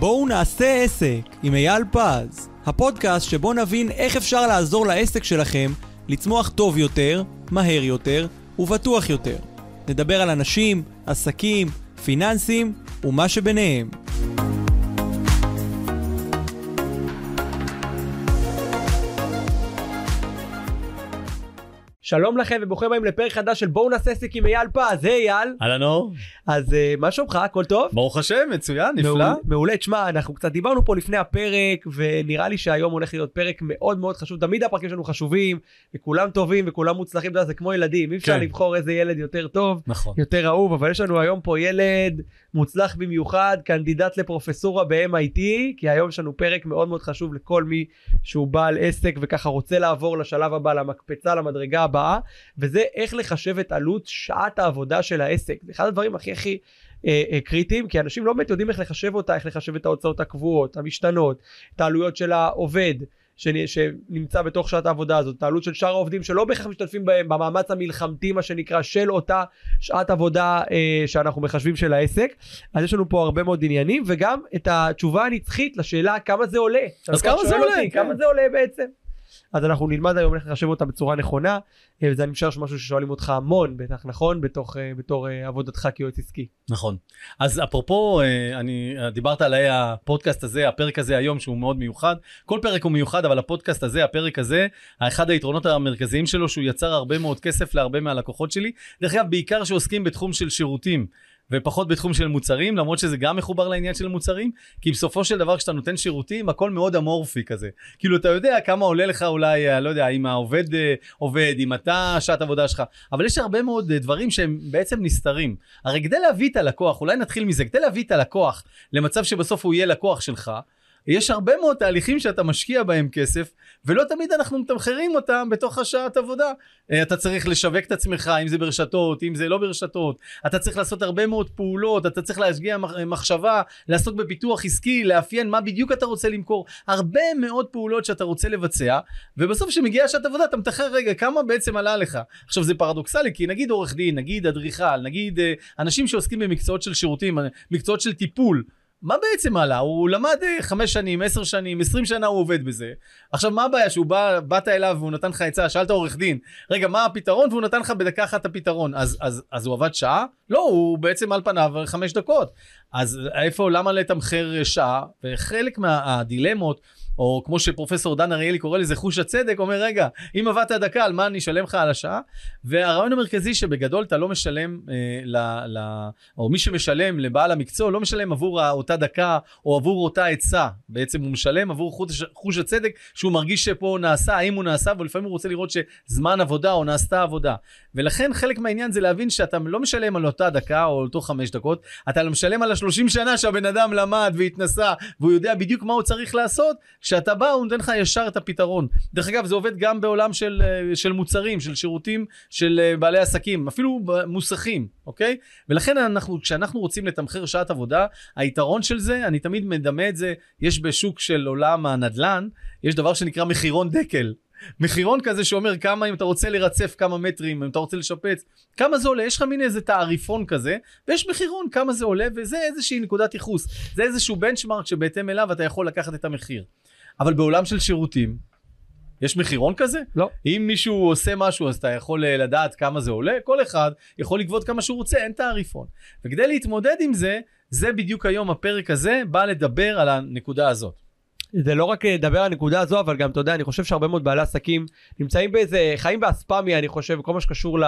בואו נעשה עסק עם אייל פז, הפודקאסט שבו נבין איך אפשר לעזור לעסק שלכם לצמוח טוב יותר, מהר יותר ובטוח יותר. נדבר על אנשים, עסקים, פיננסים ומה שביניהם. שלום לכם וברוכים הבאים לפרק חדש של בואו נעשה עסק עם אייל פז, היי אייל. אהלן אור, אז אה, מה שלומך? הכל טוב? ברוך השם, מצוין, נפלא. מעולה, מעולה, תשמע, אנחנו קצת דיברנו פה לפני הפרק, ונראה לי שהיום הולך להיות פרק מאוד מאוד חשוב. תמיד הפרקים שלנו חשובים, וכולם טובים וכולם מוצלחים, זה כמו ילדים, אי אפשר כן. לבחור איזה ילד יותר טוב, נכון. יותר אהוב, אבל יש לנו היום פה ילד מוצלח במיוחד, קנדידט לפרופסורה ב-MIT, כי היום יש לנו פרק מאוד מאוד חשוב לכל מי שהוא בעל עסק וככה רוצה לעבור לשלב הבא, למקפצה, למדרגה הבאה, וזה איך לחשב את עלות שעת העבודה של העסק. זה אחד הדברים הכי הכי אה, אה, קריטיים, כי אנשים לא באמת יודעים איך לחשב אותה, איך לחשב את ההוצאות הקבועות, המשתנות, את העלויות של העובד. שנ- שנמצא בתוך שעת העבודה הזאת, את העלות של שאר העובדים שלא בהכרח משתתפים בהם במאמץ המלחמתי מה שנקרא של אותה שעת עבודה אה, שאנחנו מחשבים של העסק. אז יש לנו פה הרבה מאוד עניינים וגם את התשובה הנצחית לשאלה כמה זה עולה. אז כמה זה עולה, אותי, כן. כמה זה עולה בעצם. אז אנחנו נלמד היום איך לחשב אותה בצורה נכונה, אה, וזה אני משער שמשהו ששואלים אותך המון בטח נכון בתוך, אה, בתור אה, עבודתך כיועץ עסקי. נכון. אז אפרופו, אני, דיברת על הפודקאסט הזה, הפרק הזה היום שהוא מאוד מיוחד. כל פרק הוא מיוחד, אבל הפודקאסט הזה, הפרק הזה, אחד היתרונות המרכזיים שלו שהוא יצר הרבה מאוד כסף להרבה מהלקוחות שלי. דרך אגב, בעיקר שעוסקים בתחום של שירותים. ופחות בתחום של מוצרים, למרות שזה גם מחובר לעניין של מוצרים, כי בסופו של דבר כשאתה נותן שירותים, הכל מאוד אמורפי כזה. כאילו, אתה יודע כמה עולה לך אולי, אה, לא יודע, אם העובד אה, עובד, אם אתה, שעת עבודה שלך, אבל יש הרבה מאוד אה, דברים שהם בעצם נסתרים. הרי כדי להביא את הלקוח, אולי נתחיל מזה, כדי להביא את הלקוח למצב שבסוף הוא יהיה לקוח שלך, יש הרבה מאוד תהליכים שאתה משקיע בהם כסף, ולא תמיד אנחנו מתמחרים אותם בתוך השעת עבודה. אה, אתה צריך לשווק את עצמך, אם זה ברשתות, אם זה לא ברשתות, אתה צריך לעשות הרבה מאוד פעולות, אתה צריך להשקיע מח- מחשבה, לעסוק בפיתוח עסקי, לאפיין מה בדיוק אתה רוצה למכור, הרבה מאוד פעולות שאתה רוצה לבצע, ובסוף כשמגיעה שעת עבודה אתה מתחר רגע כמה בעצם עלה לך. עכשיו זה פרדוקסלי, כי נגיד עורך דין, נגיד אדריכל, נגיד אה, אנשים שעוסקים במקצועות של שירותים, מקצועות של טיפול, מה בעצם עלה? הוא למד אה, חמש שנים, עשר שנים, עשרים שנה הוא עובד בזה. עכשיו מה הבעיה שהוא בא, באת אליו והוא נתן לך עצה, שאלת עורך דין, רגע מה הפתרון? והוא נתן לך בדקה אחת הפתרון. אז, אז, אז הוא עבד שעה? לא, הוא בעצם על פניו חמש דקות. אז איפה, למה לתמחר שעה? וחלק מהדילמות, או כמו שפרופסור דן אריאלי קורא לזה חוש הצדק, אומר רגע, אם עבדת דקה, על מה אני אשלם לך על השעה? והרעיון המרכזי שבגדול אתה לא משלם, אה, ל, ל, או מי שמשלם לבעל המקצוע, לא משלם עבור אותה דקה או עבור אותה עצה. בעצם הוא משלם עבור חוש, חוש הצדק שהוא מרגיש שפה נעשה, האם הוא נעשה, ולפעמים הוא רוצה לראות שזמן עבודה או נעשתה עבודה. ולכן חלק מהעניין זה להבין שאתה לא משלם על אותה דקה או אותו חמש דקות, אתה משלם על השלושים שנה שהבן אדם למד והתנסה והוא יודע בדיוק מה הוא צריך לעשות, כשאתה בא הוא נותן לך ישר את הפתרון. דרך אגב זה עובד גם בעולם של, אה, של מוצרים, של שירותים, של אה, בעלי עסקים, אפילו במוסכים, אוקיי? ולכן אנחנו, כשאנחנו רוצים לתמחר שעת עבודה, היתרון של זה, אני תמיד מדמה את זה, יש בשוק של עולם הנדל"ן, יש דבר שנקרא מחירון דקל. מחירון כזה שאומר כמה אם אתה רוצה לרצף כמה מטרים, אם אתה רוצה לשפץ, כמה זה עולה, יש לך מין איזה תעריפון כזה, ויש מחירון כמה זה עולה, וזה איזושהי נקודת ייחוס, זה איזשהו בנצ'מארק שבהתאם אליו אתה יכול לקחת את המחיר. אבל בעולם של שירותים, יש מחירון כזה? לא. אם מישהו עושה משהו אז אתה יכול אה, לדעת כמה זה עולה, כל אחד יכול לגבות כמה שהוא רוצה, אין תעריפון. וכדי להתמודד עם זה, זה בדיוק היום הפרק הזה בא לדבר על הנקודה הזאת. זה לא רק לדבר על הנקודה הזו, אבל גם, אתה יודע, אני חושב שהרבה מאוד בעלי עסקים נמצאים באיזה, חיים באספמיה, אני חושב, כל מה שקשור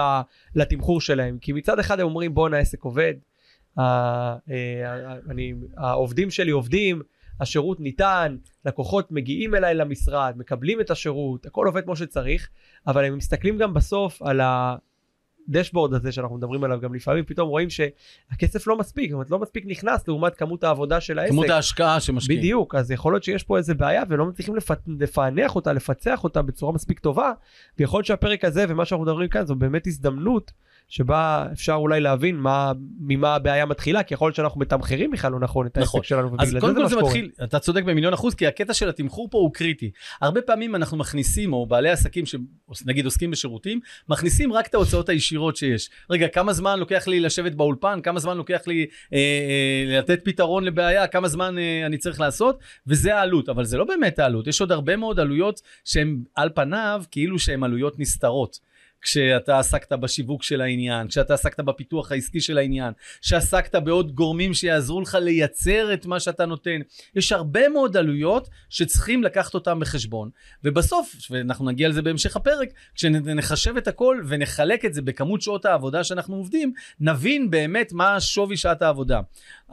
לתמחור שלהם. כי מצד אחד הם אומרים, בואנה, העסק עובד, אה, העובדים שלי עובדים, השירות ניתן, לקוחות מגיעים אליי למשרד, מקבלים את השירות, הכל עובד כמו שצריך, אבל הם מסתכלים גם בסוף על. דשבורד הזה שאנחנו מדברים עליו גם לפעמים פתאום רואים שהכסף לא מספיק, זאת אומרת לא מספיק נכנס לעומת כמות העבודה של העסק. כמות ההשקעה שמשקיעים. בדיוק, אז יכול להיות שיש פה איזה בעיה ולא מצליחים לפ... לפענח אותה, לפצח אותה בצורה מספיק טובה, ויכול להיות שהפרק הזה ומה שאנחנו מדברים כאן זו באמת הזדמנות שבה אפשר אולי להבין מה, ממה הבעיה מתחילה, כי יכול להיות שאנחנו מתמחרים בכלל לא נכון את נכון. העסק שלנו, אז ובגלל קודם זה כל מה זה שקורה. מתחיל, אתה צודק במיליון אחוז, כי הקטע של התמחור פה הוא קריטי. הרבה פעמים אנחנו מכניסים, או בעלי עסקים שנגיד עוסקים בשירותים, מכניסים רק את ההוצאות הישירות שיש. רגע, כמה זמן לוקח לי לשבת באולפן, כמה זמן לוקח לי אה, אה, לתת פתרון לבעיה, כמה זמן אה, אני צריך לעשות, וזה העלות. אבל זה לא באמת העלות, יש עוד הרבה מאוד עלויות שהן על פניו כאילו שהן עלויות נסתרות. כשאתה עסקת בשיווק של העניין, כשאתה עסקת בפיתוח העסקי של העניין, שעסקת בעוד גורמים שיעזרו לך לייצר את מה שאתה נותן. יש הרבה מאוד עלויות שצריכים לקחת אותם בחשבון. ובסוף, ואנחנו נגיע לזה בהמשך הפרק, כשנחשב את הכל ונחלק את זה בכמות שעות העבודה שאנחנו עובדים, נבין באמת מה שווי שעת העבודה.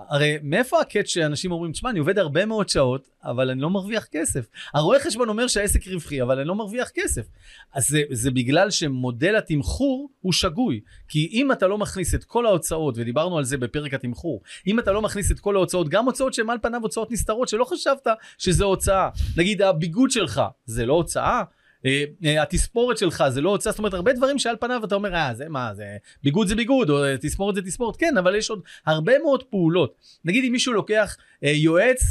הרי מאיפה הקאץ' שאנשים אומרים, תשמע, אני עובד הרבה מאוד שעות, אבל אני לא מרוויח כסף. הרואה חשבון אומר שהעסק רווחי, אבל אני לא מרוויח כסף. אז זה, זה בגלל שמודל התמחור הוא שגוי. כי אם אתה לא מכניס את כל ההוצאות, ודיברנו על זה בפרק התמחור, אם אתה לא מכניס את כל ההוצאות, גם הוצאות שהן על פניו הוצאות נסתרות, שלא חשבת שזה הוצאה. נגיד הביגוד שלך, זה לא הוצאה? אה, אה, התספורת שלך זה לא הוצאה, זאת אומרת הרבה דברים שעל פניו אתה אומר, אה, זה מה, זה ביגוד זה ביגוד, או אה, תספורת זה תספורת, כן, אבל יש עוד הרבה מאוד פעולות. נגיד אם מישהו לוקח יועץ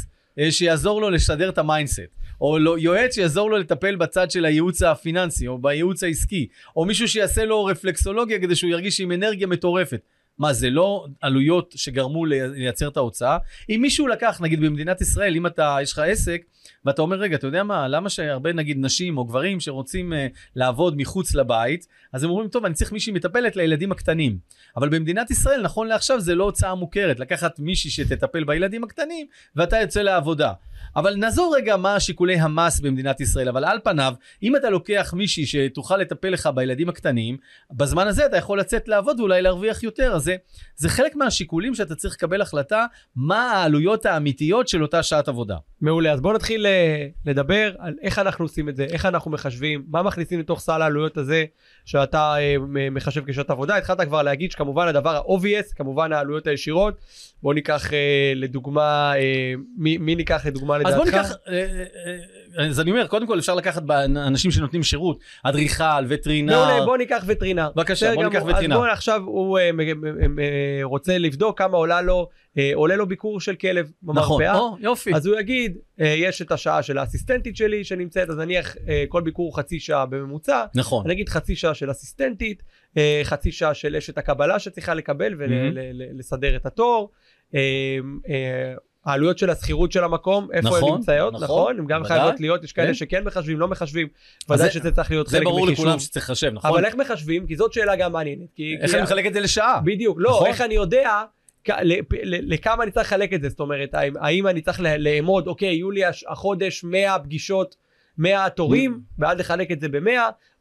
שיעזור לו לשדרג את ה mindset, או לא, יועץ שיעזור לו לטפל בצד של הייעוץ הפיננסי, או בייעוץ העסקי, או מישהו שיעשה לו רפלקסולוגיה כדי שהוא ירגיש עם אנרגיה מטורפת. מה, זה לא עלויות שגרמו לי- לייצר את ההוצאה? אם מישהו לקח, נגיד במדינת ישראל, אם אתה, יש לך עסק, ואתה אומר, רגע, אתה יודע מה, למה שהרבה נגיד נשים או גברים שרוצים uh, לעבוד מחוץ לבית, אז הם אומרים, טוב, אני צריך מישהי מטפלת לילדים הקטנים. אבל במדינת ישראל, נכון לעכשיו, זה לא הוצאה מוכרת, לקחת מישהי שתטפל בילדים הקטנים, ואתה יוצא לעבודה. אבל נעזור רגע מה שיקולי המס במדינת ישראל, אבל על פניו, אם אתה לוקח מישהי שתוכל לטפל לך בילדים הקטנים, בזמן הזה אתה יכול לצאת לעבוד ואולי להרוויח יותר, אז זה, זה חלק מהשיקולים שאתה צריך לקבל החלטה, מה העלויות האמיתיות של אותה שעת עבודה. מעולה, אז בואו נתחיל אה, לדבר על איך אנחנו עושים את זה, איך אנחנו מחשבים, מה מכניסים לתוך סל העלויות הזה שאתה אה, מחשב כשעת עבודה. התחלת כבר להגיד שכמובן הדבר ה-obvious, כמובן העלויות הישירות. בואו ניקח אה, לדוגמה, אה, מי, מי ניקח לדוגמה לדעתך? אז בוא ניקח, אה, אז אני אומר, קודם כל אפשר לקחת אנשים שנותנים שירות, אדריכל, וטרינר. מעולה, בוא ניקח וטרינר. בבקשה, בוא ניקח. וטרינר. אז בוא עכשיו הוא אה, אה, רוצה לבדוק כמה עולה לו, אה, עולה לו ביקור של כלב נכון, במרפאה. או, יופי. אז הוא יגיד, אה, יש את השעה של האסיסטנטית שלי שנמצאת, אז נניח אה, כל ביקור חצי שעה בממוצע, נכון. אני אגיד חצי שעה של אסיסטנטית, חצי שעה של אשת הקבלה שצריכה לקבל. ולסדר את התור. אה, אה, העלויות של השכירות של המקום, איפה הן נכון, נמצאות, נכון, נכון, הן גם. חייבות להיות, יש כאלה כן. שכן מחשבים, לא מחשבים, ודאי זה- שזה צריך להיות זה חלק ברור מחישוב. לכולם שצריך לחשב, נכון? אבל איך מחשבים? כי זאת שאלה גם מעניינת. כי- איך כי- אני מחלק את זה לשעה? בדיוק, לא, נכון. איך אני יודע לכמה אני צריך לחלק את זה, זאת אומרת, האם- אני צריך לאמוד, אוקיי, יהיו לי החודש 100 פגישות, 100 תורים, ואז לחלק את זה ב-100,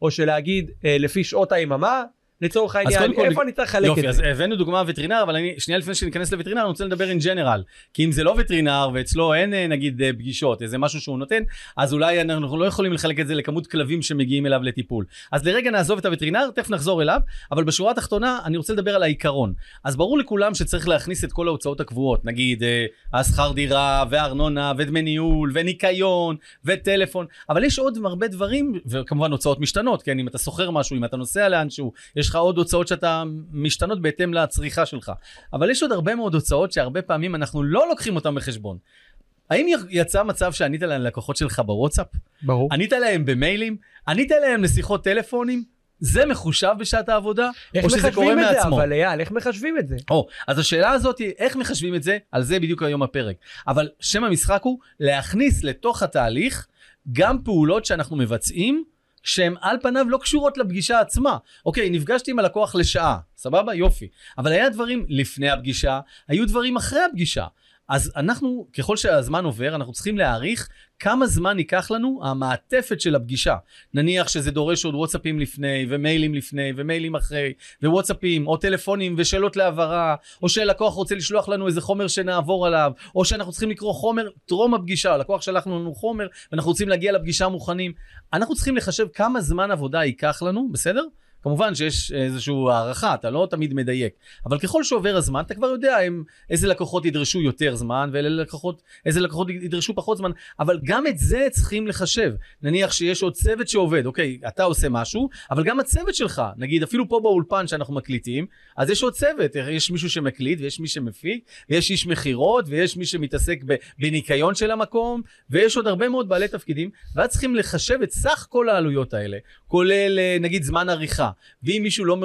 או שלהגיד אה, לפי שעות היממה, לצורך העניין, קודם כל, איפה אני צריך לחלק יופי, את אז זה? הבאנו דוגמה וטרינר, אבל אני, שנייה לפני שניכנס לווטרינר, אני רוצה לדבר in general. כי אם זה לא וטרינר ואצלו אין אה, נגיד אה, פגישות, איזה משהו שהוא נותן, אז אולי אנחנו לא יכולים לחלק את זה לכמות כלבים שמגיעים אליו לטיפול. אז לרגע נעזוב את הווטרינר, תכף נחזור אליו, אבל בשורה התחתונה אני רוצה לדבר על העיקרון. אז ברור לכולם שצריך להכניס את כל ההוצאות הקבועות, נגיד אה, השכר דירה וארנונה ודמי ניהול וניקיון וטלפון, אבל יש עוד הרבה דברים, וכמובן הוצאות משתנות, כן, אם אתה שוכר משהו, אם אתה נוסע לאנשהו, יש לך עוד הוצאות שאתה משתנות בהתאם לצריכה שלך. אבל יש עוד הרבה מאוד הוצאות שהרבה פעמים אנחנו לא לוקחים אותן בחשבון. האם יצא מצב שענית ללקוחות שלך בוואטסאפ? ברור. ענית להם במיילים? ענית להם לשיחות טלפונים? זה מחושב בשעת העבודה? איך או שזה קורה מחשבים את זה, מעצמו? אבל אייל, איך מחשבים את זה? או, אז השאלה הזאת היא, איך מחשבים את זה? על זה בדיוק היום הפרק. אבל שם המשחק הוא להכניס לתוך התהליך גם פעולות שאנחנו מבצעים, שהן על פניו לא קשורות לפגישה עצמה. אוקיי, נפגשתי עם הלקוח לשעה, סבבה? יופי. אבל היה דברים לפני הפגישה, היו דברים אחרי הפגישה. אז אנחנו, ככל שהזמן עובר, אנחנו צריכים להעריך כמה זמן ייקח לנו המעטפת של הפגישה. נניח שזה דורש עוד וואטסאפים לפני, ומיילים לפני, ומיילים אחרי, ווואטסאפים, או טלפונים, ושאלות להבהרה, או שלקוח רוצה לשלוח לנו איזה חומר שנעבור עליו, או שאנחנו צריכים לקרוא חומר טרום הפגישה, הלקוח שלח לנו חומר, ואנחנו רוצים להגיע לפגישה מוכנים. אנחנו צריכים לחשב כמה זמן עבודה ייקח לנו, בסדר? כמובן שיש איזושהי הערכה, אתה לא תמיד מדייק, אבל ככל שעובר הזמן, אתה כבר יודע הם, איזה לקוחות ידרשו יותר זמן, ואיזה לקוחות, לקוחות ידרשו פחות זמן, אבל גם את זה צריכים לחשב. נניח שיש עוד צוות שעובד, אוקיי, אתה עושה משהו, אבל גם הצוות שלך, נגיד אפילו פה באולפן שאנחנו מקליטים, אז יש עוד צוות, יש מישהו שמקליט, ויש מי שמפיק, ויש איש מכירות, ויש מי שמתעסק בניקיון של המקום, ויש עוד הרבה מאוד בעלי תפקידים, ואז צריכים לחשב את סך כל העלויות האלה, כולל אה, נגיד זמן עריכה, ואם מישהו לא,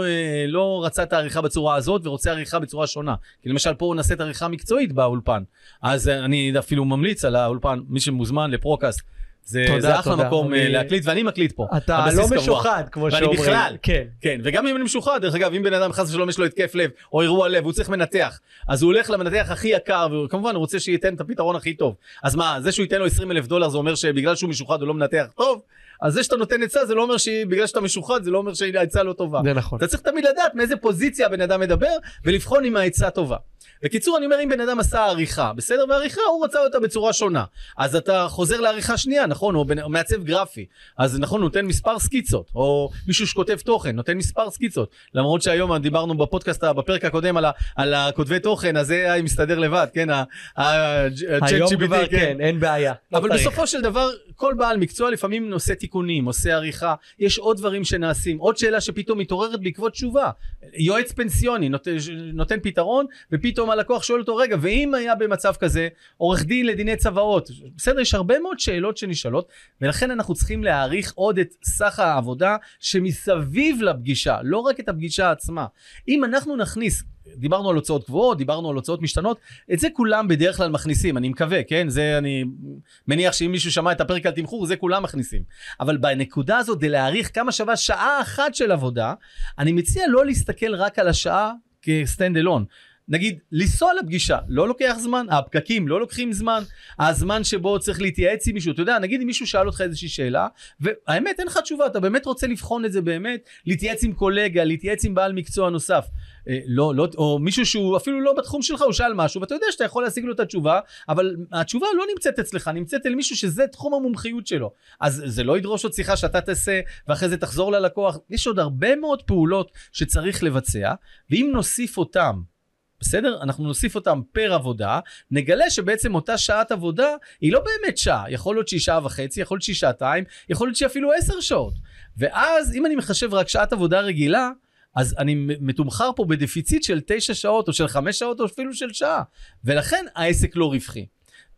לא רצה את העריכה בצורה הזאת ורוצה עריכה בצורה שונה, כי למשל פה נעשית עריכה מקצועית באולפן, אז אני אפילו ממליץ על האולפן, מי שמוזמן לפרוקאסט. זה, תודה, זה אחלה תודה. מקום אני... להקליט, ואני מקליט פה. אתה לא. משוחד, כמו שאומרים. ואני בכלל, כן. כן. וגם אם אני משוחד, דרך אגב, אם בן אדם חס ושלום יש לו התקף לב, או אירוע לב, הוא צריך מנתח, אז הוא הולך למנתח הכי יקר, וכמובן הוא רוצה שייתן את הפתרון הכי טוב. אז מה, זה שהוא ייתן לו 20 אלף דולר, זה אומר שבגלל שהוא משוחד הוא לא מנתח טוב? אז זה שאתה נותן עצה זה לא אומר שבגלל שאתה משוחד זה לא אומר שהעצה לא טובה. זה נכון. אתה צריך תמיד לדעת מאיזה פוזיציה הבן אדם מדבר ולבחון אם העצה טובה. בקיצור אני אומר אם בן אדם עשה עריכה בסדר ועריכה הוא רצה אותה בצורה שונה אז אתה חוזר לעריכה שנייה נכון או, בנ... או מעצב גרפי אז נכון הוא נותן מספר סקיצות או מישהו שכותב תוכן נותן מספר סקיצות למרות שהיום דיברנו בפודקאסט בפרק הקודם על, ה... על הכותבי תוכן אז זה מסתדר לבד כן ה... היום כבר כן. כן אין בעיה לא אבל בסופו של דבר כל בעל מקצוע לפעמים עושה תיקונים עושה עריכה יש עוד דברים שנעשים. עוד שאלה שפתאום מתעוררת בעקבות תשובה. יועץ פנסיוני נותן, נותן פתרון ופתאום הלקוח שואל אותו, רגע, ואם היה במצב כזה, עורך דין לדיני צוואות, בסדר, יש הרבה מאוד שאלות שנשאלות, ולכן אנחנו צריכים להעריך עוד את סך העבודה שמסביב לפגישה, לא רק את הפגישה עצמה. אם אנחנו נכניס דיברנו על הוצאות קבועות, דיברנו על הוצאות משתנות, את זה כולם בדרך כלל מכניסים, אני מקווה, כן? זה אני מניח שאם מישהו שמע את הפרק על תמחור, זה כולם מכניסים. אבל בנקודה הזאת, כדי להעריך כמה שווה שעה אחת של עבודה, אני מציע לא להסתכל רק על השעה כסטנד אלון. נגיד לנסוע לפגישה לא לוקח זמן הפקקים לא לוקחים זמן הזמן שבו צריך להתייעץ עם מישהו אתה יודע נגיד אם מישהו שאל אותך איזושהי שאלה והאמת אין לך תשובה אתה באמת רוצה לבחון את זה באמת להתייעץ עם קולגה להתייעץ עם בעל מקצוע נוסף. אה, לא לא או מישהו שהוא אפילו לא בתחום שלך הוא שאל משהו ואתה יודע שאתה יכול להשיג לו את התשובה אבל התשובה לא נמצאת אצלך נמצאת אל מישהו שזה תחום המומחיות שלו. אז זה לא ידרוש עוד שיחה שאתה תעשה ואחרי זה תחזור ללקוח. יש עוד הרבה מאוד פעולות שצריך לבצע ואם נוסיף אותם בסדר? אנחנו נוסיף אותם פר עבודה, נגלה שבעצם אותה שעת עבודה היא לא באמת שעה, יכול להיות שהיא שעה וחצי, יכול להיות שהיא שעתיים, יכול להיות שהיא אפילו עשר שעות. ואז אם אני מחשב רק שעת עבודה רגילה, אז אני מתומחר פה בדפיציט של תשע שעות או של חמש שעות או אפילו של שעה, ולכן העסק לא רווחי.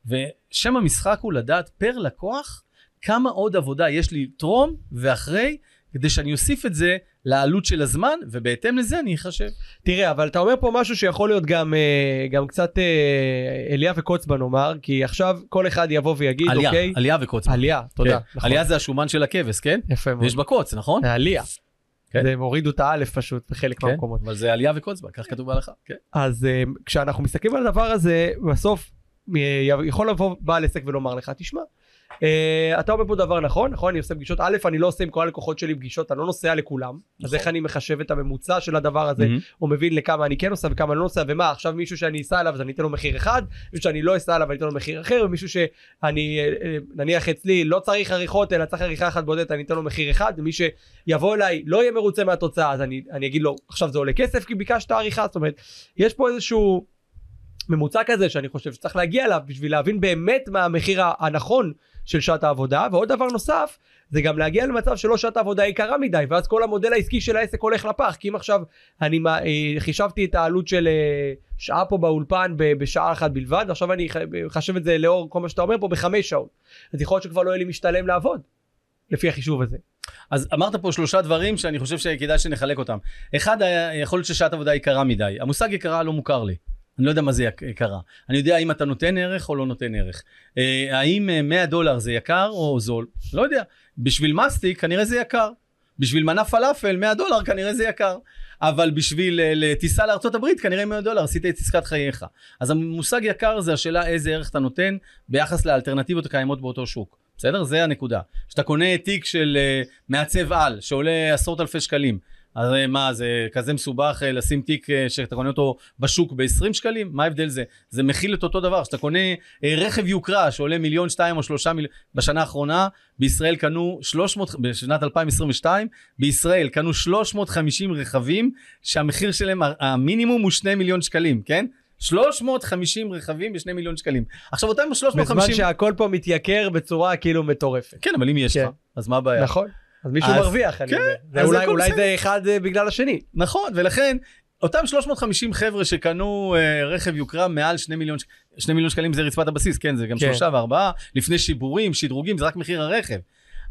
ושם המשחק הוא לדעת פר לקוח כמה עוד עבודה יש לי לתרום ואחרי, כדי שאני אוסיף את זה לעלות של הזמן, ובהתאם לזה אני אחשב. תראה, אבל אתה אומר פה משהו שיכול להיות גם, אה, גם קצת אה, אליה וקוצבה נאמר, כי עכשיו כל אחד יבוא ויגיד, עלייה, אוקיי? עלייה וקוצבה. עלייה, תודה. כן. נכון. עלייה זה השומן של הכבש, כן? יפה מאוד. ויש בקוץ, נכון? עלייה. כן. זה הורידו את האלף פשוט בחלק כן, מהמקומות. אבל זה עלייה וקוצבה, כך כתוב בהלכה. כן. אז uh, כשאנחנו מסתכלים על הדבר הזה, בסוף יכול לבוא בעל עסק ולומר לך, תשמע, Uh, אתה אומר פה דבר נכון, נכון? אני עושה פגישות, א', אני לא עושה עם כל הלקוחות שלי פגישות, אני לא נוסע לכולם, נכון. אז איך אני מחשב את הממוצע של הדבר הזה, mm-hmm. או מבין לכמה אני כן נוסע וכמה אני לא נוסע, ומה, עכשיו מישהו שאני אסע אליו אז אני אתן לו מחיר אחד, מישהו שאני לא אסע אליו אני אתן לו מחיר אחר, ומישהו שאני, אה, אה, נניח אצלי, לא צריך עריכות, אלא צריך עריכה אחת בודדת, אני אתן לו מחיר אחד, ומי שיבוא אליי לא יהיה מרוצה מהתוצאה, אז אני, אני אגיד לו, עכשיו זה עולה כסף כי ביקשת עריכה, זאת אומרת, יש פה איזשהו... ממוצע כזה שאני חושב שצריך להגיע אליו בשביל להבין באמת מה המחיר הנכון של שעת העבודה ועוד דבר נוסף זה גם להגיע למצב שלא שעת העבודה יקרה מדי ואז כל המודל העסקי של העסק הולך לפח כי אם עכשיו אני אה, חישבתי את העלות של אה, שעה פה באולפן בשעה אחת בלבד עכשיו אני חשב את זה לאור כל מה שאתה אומר פה בחמש שעות אז יכול להיות שכבר לא יהיה לי משתלם לעבוד לפי החישוב הזה. אז אמרת פה שלושה דברים שאני חושב שכדאי שנחלק אותם. אחד, יכול להיות ששעת עבודה יקרה מדי. המושג יקרה לא מוכר לי. אני לא יודע מה זה יקרה. אני יודע האם אתה נותן ערך או לא נותן ערך. אה, האם 100 אה, דולר זה יקר או זול? לא יודע. בשביל מסטיק כנראה זה יקר. בשביל מנה פלאפל 100 דולר כנראה זה יקר. אבל בשביל אה, טיסה הברית כנראה 100 דולר עשית את עסקת חייך. אז המושג יקר זה השאלה איזה ערך אתה נותן ביחס לאלטרנטיבות הקיימות באותו שוק. בסדר? זה הנקודה. כשאתה קונה תיק של מעצב על שעולה עשרות אלפי שקלים אז אה, מה, זה כזה מסובך אה, לשים תיק אה, שאתה קונה אותו בשוק ב-20 שקלים? מה ההבדל זה? זה מכיל את אותו דבר. כשאתה קונה רכב יוקרה שעולה מיליון, שתיים או שלושה מיליון, בשנה האחרונה, בישראל קנו 300, בשנת 2022, בישראל קנו 350 רכבים שהמחיר שלהם, המינימום הוא 2 מיליון שקלים, כן? 350 רכבים ב-2 מיליון שקלים. עכשיו אותם 350... בזמן שהכל פה מתייקר בצורה כאילו מטורפת. כן, אבל אם יש כן. לך, אז מה הבעיה? נכון. אז מישהו אז- מרוויח, אני כן, אומר. זה אולי- הכל אולי. זה אחד אה, בגלל השני. נכון, ולכן אותם 350 חבר'ה שקנו אה, רכב יוקרה מעל 2 מיליון, ש- 2 מיליון שקלים זה רצפת הבסיס, כן, זה גם כן. שלושה וארבעה, לפני שיבורים, שדרוגים, זה רק מחיר הרכב.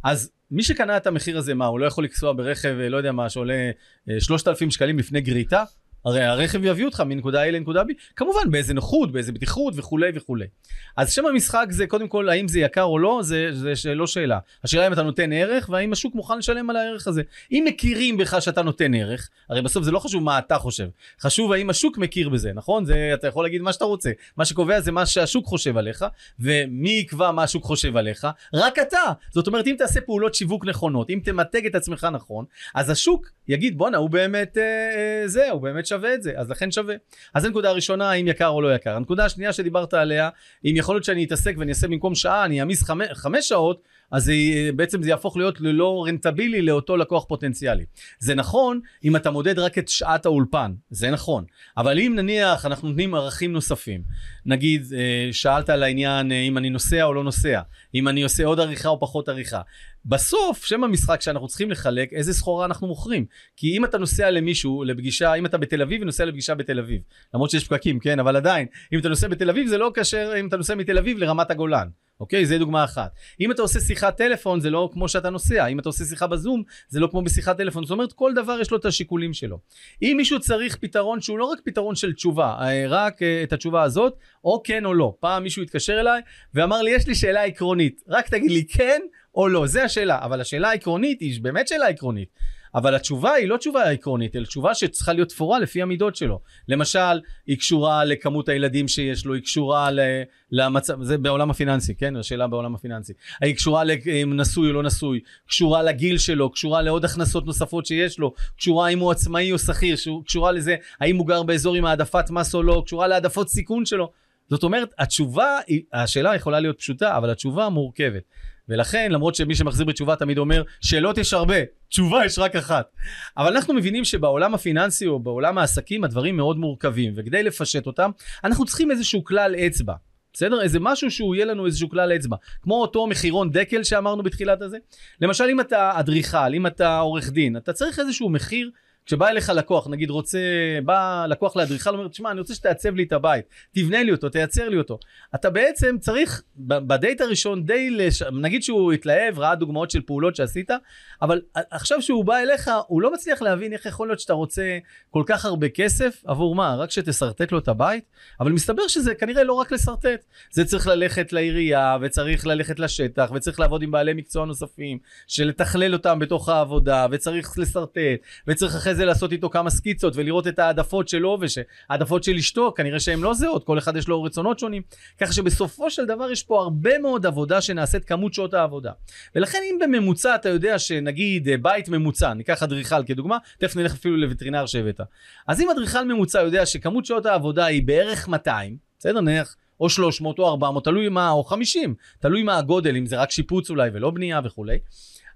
אז מי שקנה את המחיר הזה, מה, הוא לא יכול לנסוע ברכב, אה, לא יודע מה, שעולה אה, 3,000 שקלים לפני גריטה? הרי הרכב יביא אותך מנקודה A לנקודה B, כמובן באיזה נוחות, באיזה בטיחות וכולי וכולי. אז שם המשחק זה קודם כל האם זה יקר או לא, זה, זה לא שאלה. השאלה אם אתה נותן ערך והאם השוק מוכן לשלם על הערך הזה. אם מכירים בך שאתה נותן ערך, הרי בסוף זה לא חשוב מה אתה חושב, חשוב האם השוק מכיר בזה, נכון? זה, אתה יכול להגיד מה שאתה רוצה. מה שקובע זה מה שהשוק חושב עליך, ומי יקבע מה השוק חושב עליך? רק אתה. זאת אומרת, אם תעשה פעולות שיווק נכונות, אם תמתג את עצמך נכון, אז השוק יגיד, בואנה, הוא באמת אה, אה, זה, הוא באמת שווה את זה, אז לכן שווה. אז הנקודה הראשונה, האם יקר או לא יקר. הנקודה השנייה שדיברת עליה, אם יכול להיות שאני אתעסק ואני אעשה במקום שעה, אני אעמיס חמש, חמש שעות, אז זה, בעצם זה יהפוך להיות ללא רנטבילי לאותו לקוח פוטנציאלי. זה נכון אם אתה מודד רק את שעת האולפן, זה נכון. אבל אם נניח אנחנו נותנים ערכים נוספים, נגיד אה, שאלת על העניין אה, אם אני נוסע או לא נוסע, אם אני עושה עוד עריכה או פחות עריכה. בסוף, שם המשחק שאנחנו צריכים לחלק, איזה סחורה אנחנו מוכרים. כי אם אתה נוסע למישהו, לפגישה, אם אתה בתל אביב ונוסע לפגישה בתל אביב, למרות שיש פקקים, כן, אבל עדיין, אם אתה נוסע בתל אביב זה לא כאשר אם אתה נוסע מתל אביב לרמת הגולן. אוקיי? זה דוגמה אחת. אם אתה עושה שיחת טלפון זה לא כמו שאתה נוסע, אם אתה עושה שיחה בזום זה לא כמו בשיחת טלפון, זאת אומרת כל דבר יש לו את השיקולים שלו. אם מישהו צריך פתרון שהוא לא רק פתרון של תשובה, אה, רק אה, את התשובה הזאת, או כן או לא. פעם מישהו התקשר אליי ואמר לי יש לי שאלה עקרונית, רק תגיד לי כן או לא, זה השאלה, אבל השאלה העקרונית היא באמת שאלה עקרונית. אבל התשובה היא לא תשובה עקרונית, אלא תשובה שצריכה להיות תפורה לפי המידות שלו. למשל, היא קשורה לכמות הילדים שיש לו, היא קשורה למצב, זה בעולם הפיננסי, כן? השאלה בעולם הפיננסי. היא קשורה לאם נשוי או לא נשוי, קשורה לגיל שלו, קשורה לעוד הכנסות נוספות שיש לו, קשורה אם הוא עצמאי או שכיר, קשורה לזה האם הוא גר באזור עם העדפת מס או לא, קשורה להעדפות סיכון שלו. זאת אומרת, התשובה, השאלה יכולה להיות פשוטה, אבל התשובה מורכבת. ולכן, למרות שמי שמחזיר בתשובה תמיד אומר, שאלות יש הרבה, תשובה יש רק אחת. אבל אנחנו מבינים שבעולם הפיננסי או בעולם העסקים הדברים מאוד מורכבים, וכדי לפשט אותם, אנחנו צריכים איזשהו כלל אצבע. בסדר? איזה משהו שהוא יהיה לנו איזשהו כלל אצבע. כמו אותו מחירון דקל שאמרנו בתחילת הזה. למשל, אם אתה אדריכל, אם אתה עורך דין, אתה צריך איזשהו מחיר כשבא אליך לקוח, נגיד רוצה, בא לקוח לאדריכל, אומר, תשמע, אני רוצה שתעצב לי את הבית, תבנה לי אותו, תייצר לי אותו. אתה בעצם צריך, בדייט הראשון די, לש... נגיד שהוא התלהב, ראה דוגמאות של פעולות שעשית, אבל עכשיו שהוא בא אליך, הוא לא מצליח להבין איך יכול להיות שאתה רוצה כל כך הרבה כסף, עבור מה? רק שתשרטט לו את הבית? אבל מסתבר שזה כנראה לא רק לשרטט, זה צריך ללכת לעירייה, וצריך ללכת לשטח, וצריך לעבוד עם בעלי מקצוע נוספים, שלתכלל אותם בתוך העבודה, וצריך לשרטט, וצריך אחרי זה לעשות איתו כמה סקיצות, ולראות את העדפות שלו, והעדפות של אשתו, כנראה שהן לא זהות, כל אחד יש לו רצונות שונים. ככה שבסופו של דבר יש פה הרבה מאוד עבודה שנעשית כמות שעות העבודה. ולכן אם בממוצע אתה יודע שנגיד אה, בית ממוצע, ניקח אדריכל כדוגמה, תכף נלך אפילו לווטרינר שהבאת. אז אם אדריכל ממוצע יודע שכמות שעות העבודה היא בערך 200, בסדר נניח, או 300 או 400, תלוי מה, או 50, תלוי מה הגודל, אם זה רק שיפוץ אולי ולא בנייה וכולי.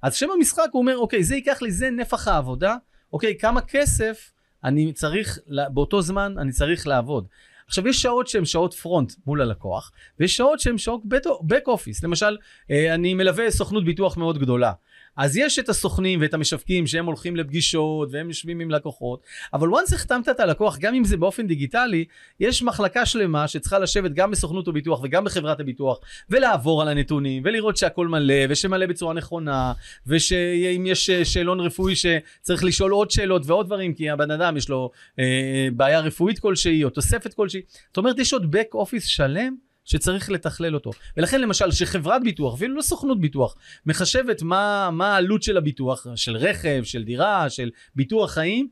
אז שם המשחק הוא אומר, אוקיי, זה ייקח לי, זה נפח העבודה, אוקיי, כמה כסף אני צריך, באותו זמן אני צריך לעבוד. עכשיו יש שעות שהן שעות פרונט מול הלקוח, ויש שעות שהן שעות בק אופיס. למשל, אה, אני מלווה סוכנות ביטוח מאוד גדולה. אז יש את הסוכנים ואת המשווקים שהם הולכים לפגישות והם יושבים עם לקוחות, אבל once החתמת את הלקוח, גם אם זה באופן דיגיטלי, יש מחלקה שלמה שצריכה לשבת גם בסוכנות הביטוח וגם בחברת הביטוח, ולעבור על הנתונים, ולראות שהכל מלא, ושמלא בצורה נכונה, ושאם יש שאלון רפואי שצריך לשאול עוד שאלות ועוד דברים, כי הבן אדם יש לו אה, בעיה רפואית כלשהי או תוספת כלשהי, זאת אומרת יש עוד back office שלם שצריך לתכלל אותו. ולכן למשל שחברת ביטוח, ואפילו לא סוכנות ביטוח, מחשבת מה, מה העלות של הביטוח, של רכב, של דירה, של ביטוח חיים,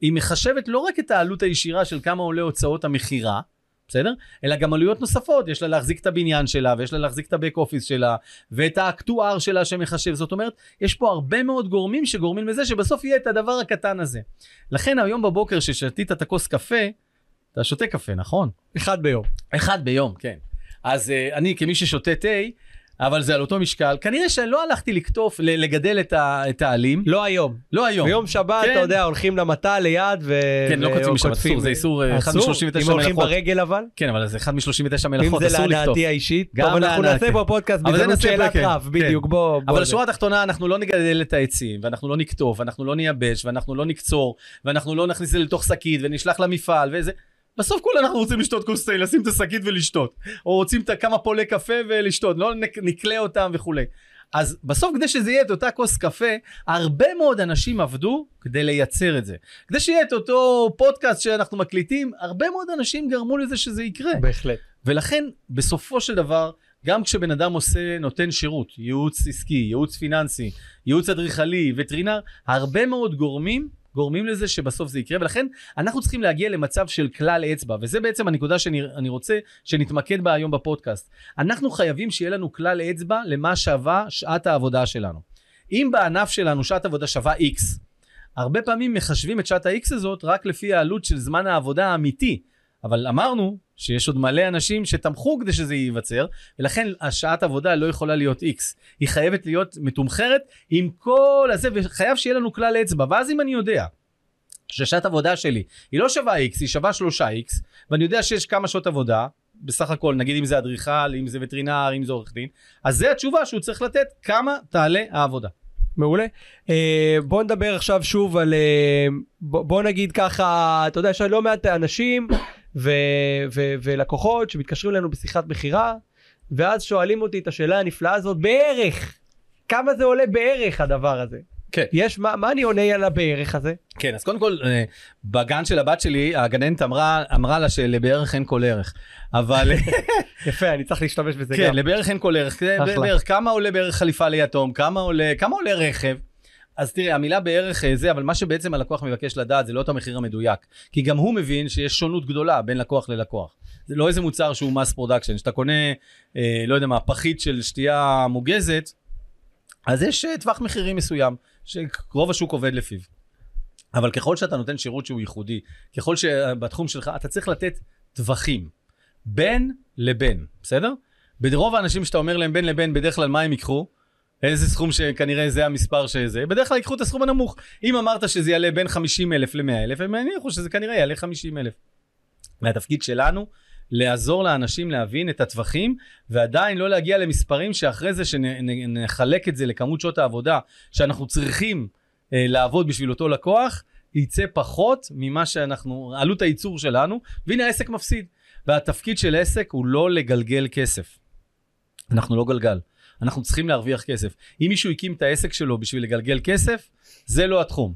היא מחשבת לא רק את העלות הישירה של כמה עולה הוצאות המכירה, בסדר? אלא גם עלויות נוספות, יש לה להחזיק את הבניין שלה, ויש לה להחזיק את הבק אופיס שלה, ואת האקטואר שלה שמחשב. זאת אומרת, יש פה הרבה מאוד גורמים שגורמים לזה שבסוף יהיה את הדבר הקטן הזה. לכן היום בבוקר ששתית את הכוס קפה, אתה שותה קפה, נכון? אחד ביום. אחד ביום, כן. אז uh, אני כמי ששותה תה, אבל זה על אותו משקל, כנראה שלא הלכתי לקטוף, לגדל את, ה- את העלים. לא היום. לא היום. ביום שבת, כן. אתה יודע, הולכים למטע ליד ו... כן, לא קוצים בשבת, וקוטפים. אסור, זה איסור, אה, אחד אסור? מ-39 אם הולכים מלאכות. ברגל אבל? כן, אבל זה אחד מ-39 אם מלאכות, זה אסור לקטוף. להנאתי האישית. טוב, אנחנו. נעשה זה בהזדמנות נעשה שאלת בפרק, רב, כן. בדיוק, בוא... אבל זה. השורה התחתונה, אנחנו לא נגדל את העצים, ואנחנו לא נקטוף, ואנחנו לא נייבש, ואנחנו לא נקצור, ואנחנו לא נכניס את זה לתוך שקית, ונשלח למפעל, וזה... בסוף כולה אנחנו רוצים לשתות כוס תה, לשים את השקית ולשתות. או רוצים את כמה פולי קפה ולשתות, לא נק- נקלה אותם וכולי. אז בסוף כדי שזה יהיה את אותה כוס קפה, הרבה מאוד אנשים עבדו כדי לייצר את זה. כדי שיהיה את אותו פודקאסט שאנחנו מקליטים, הרבה מאוד אנשים גרמו לזה שזה יקרה. בהחלט. ולכן בסופו של דבר גם כשבן אדם עושה נותן שירות ייעוץ עסקי ייעוץ פיננסי ייעוץ אדריכלי וטרינר הרבה מאוד גורמים גורמים לזה שבסוף זה יקרה ולכן אנחנו צריכים להגיע למצב של כלל אצבע וזה בעצם הנקודה שאני אני רוצה שנתמקד בה היום בפודקאסט. אנחנו חייבים שיהיה לנו כלל אצבע למה שווה שעת העבודה שלנו. אם בענף שלנו שעת עבודה שווה x הרבה פעמים מחשבים את שעת ה-x הזאת רק לפי העלות של זמן העבודה האמיתי אבל אמרנו שיש עוד מלא אנשים שתמכו כדי שזה ייווצר, ולכן השעת עבודה לא יכולה להיות X. היא חייבת להיות מתומחרת עם כל הזה, וחייב שיהיה לנו כלל אצבע. ואז אם אני יודע ששעת עבודה שלי היא לא שווה X, היא שווה 3X, ואני יודע שיש כמה שעות עבודה, בסך הכל, נגיד אם זה אדריכל, אם זה וטרינר, אם זה עורך דין, אז זה התשובה שהוא צריך לתת, כמה תעלה העבודה. מעולה. אה, בוא נדבר עכשיו שוב על... בוא, בוא נגיד ככה, אתה יודע, יש לא מעט אנשים ו, ו, ולקוחות שמתקשרים אלינו בשיחת מכירה, ואז שואלים אותי את השאלה הנפלאה הזאת, בערך, כמה זה עולה בערך הדבר הזה? כן. יש, מה, מה אני עונה על הבערך הזה? כן, אז קודם כל, אה, בגן של הבת שלי, הגננת אמרה, אמרה לה שלבערך אין כל ערך. אבל יפה, אני צריך להשתמש בזה כן, גם. לבערך אין כל ערך. אחלה. בערך, כמה עולה בערך חליפה ליתום? כמה עולה, כמה עולה רכב? אז תראה, המילה בערך אה, זה, אבל מה שבעצם הלקוח מבקש לדעת זה לא את המחיר המדויק. כי גם הוא מבין שיש שונות גדולה בין לקוח ללקוח. זה לא איזה מוצר שהוא mass production, שאתה קונה, אה, לא יודע מה, פחית של שתייה מוגזת, אז יש אה, טווח מחירים מסוים, שרוב השוק עובד לפיו. אבל ככל שאתה נותן שירות שהוא ייחודי, ככל שבתחום שלך, אתה צריך לתת טווחים. בין לבין, בסדר? ברוב האנשים שאתה אומר להם בין לבין, בדרך כלל מה הם ייקחו? איזה סכום שכנראה זה המספר שזה, בדרך כלל ייקחו את הסכום הנמוך. אם אמרת שזה יעלה בין 50 אלף ל-100 אלף, הם יניחו שזה כנראה יעלה 50 אלף. והתפקיד שלנו, לעזור לאנשים להבין את הטווחים, ועדיין לא להגיע למספרים שאחרי זה שנחלק את זה לכמות שעות העבודה שאנחנו צריכים אה, לעבוד בשביל אותו לקוח, יצא פחות ממה שאנחנו, עלות הייצור שלנו, והנה העסק מפסיד. והתפקיד של עסק הוא לא לגלגל כסף. אנחנו לא גלגל. אנחנו צריכים להרוויח כסף. אם מישהו הקים את העסק שלו בשביל לגלגל כסף, זה לא התחום.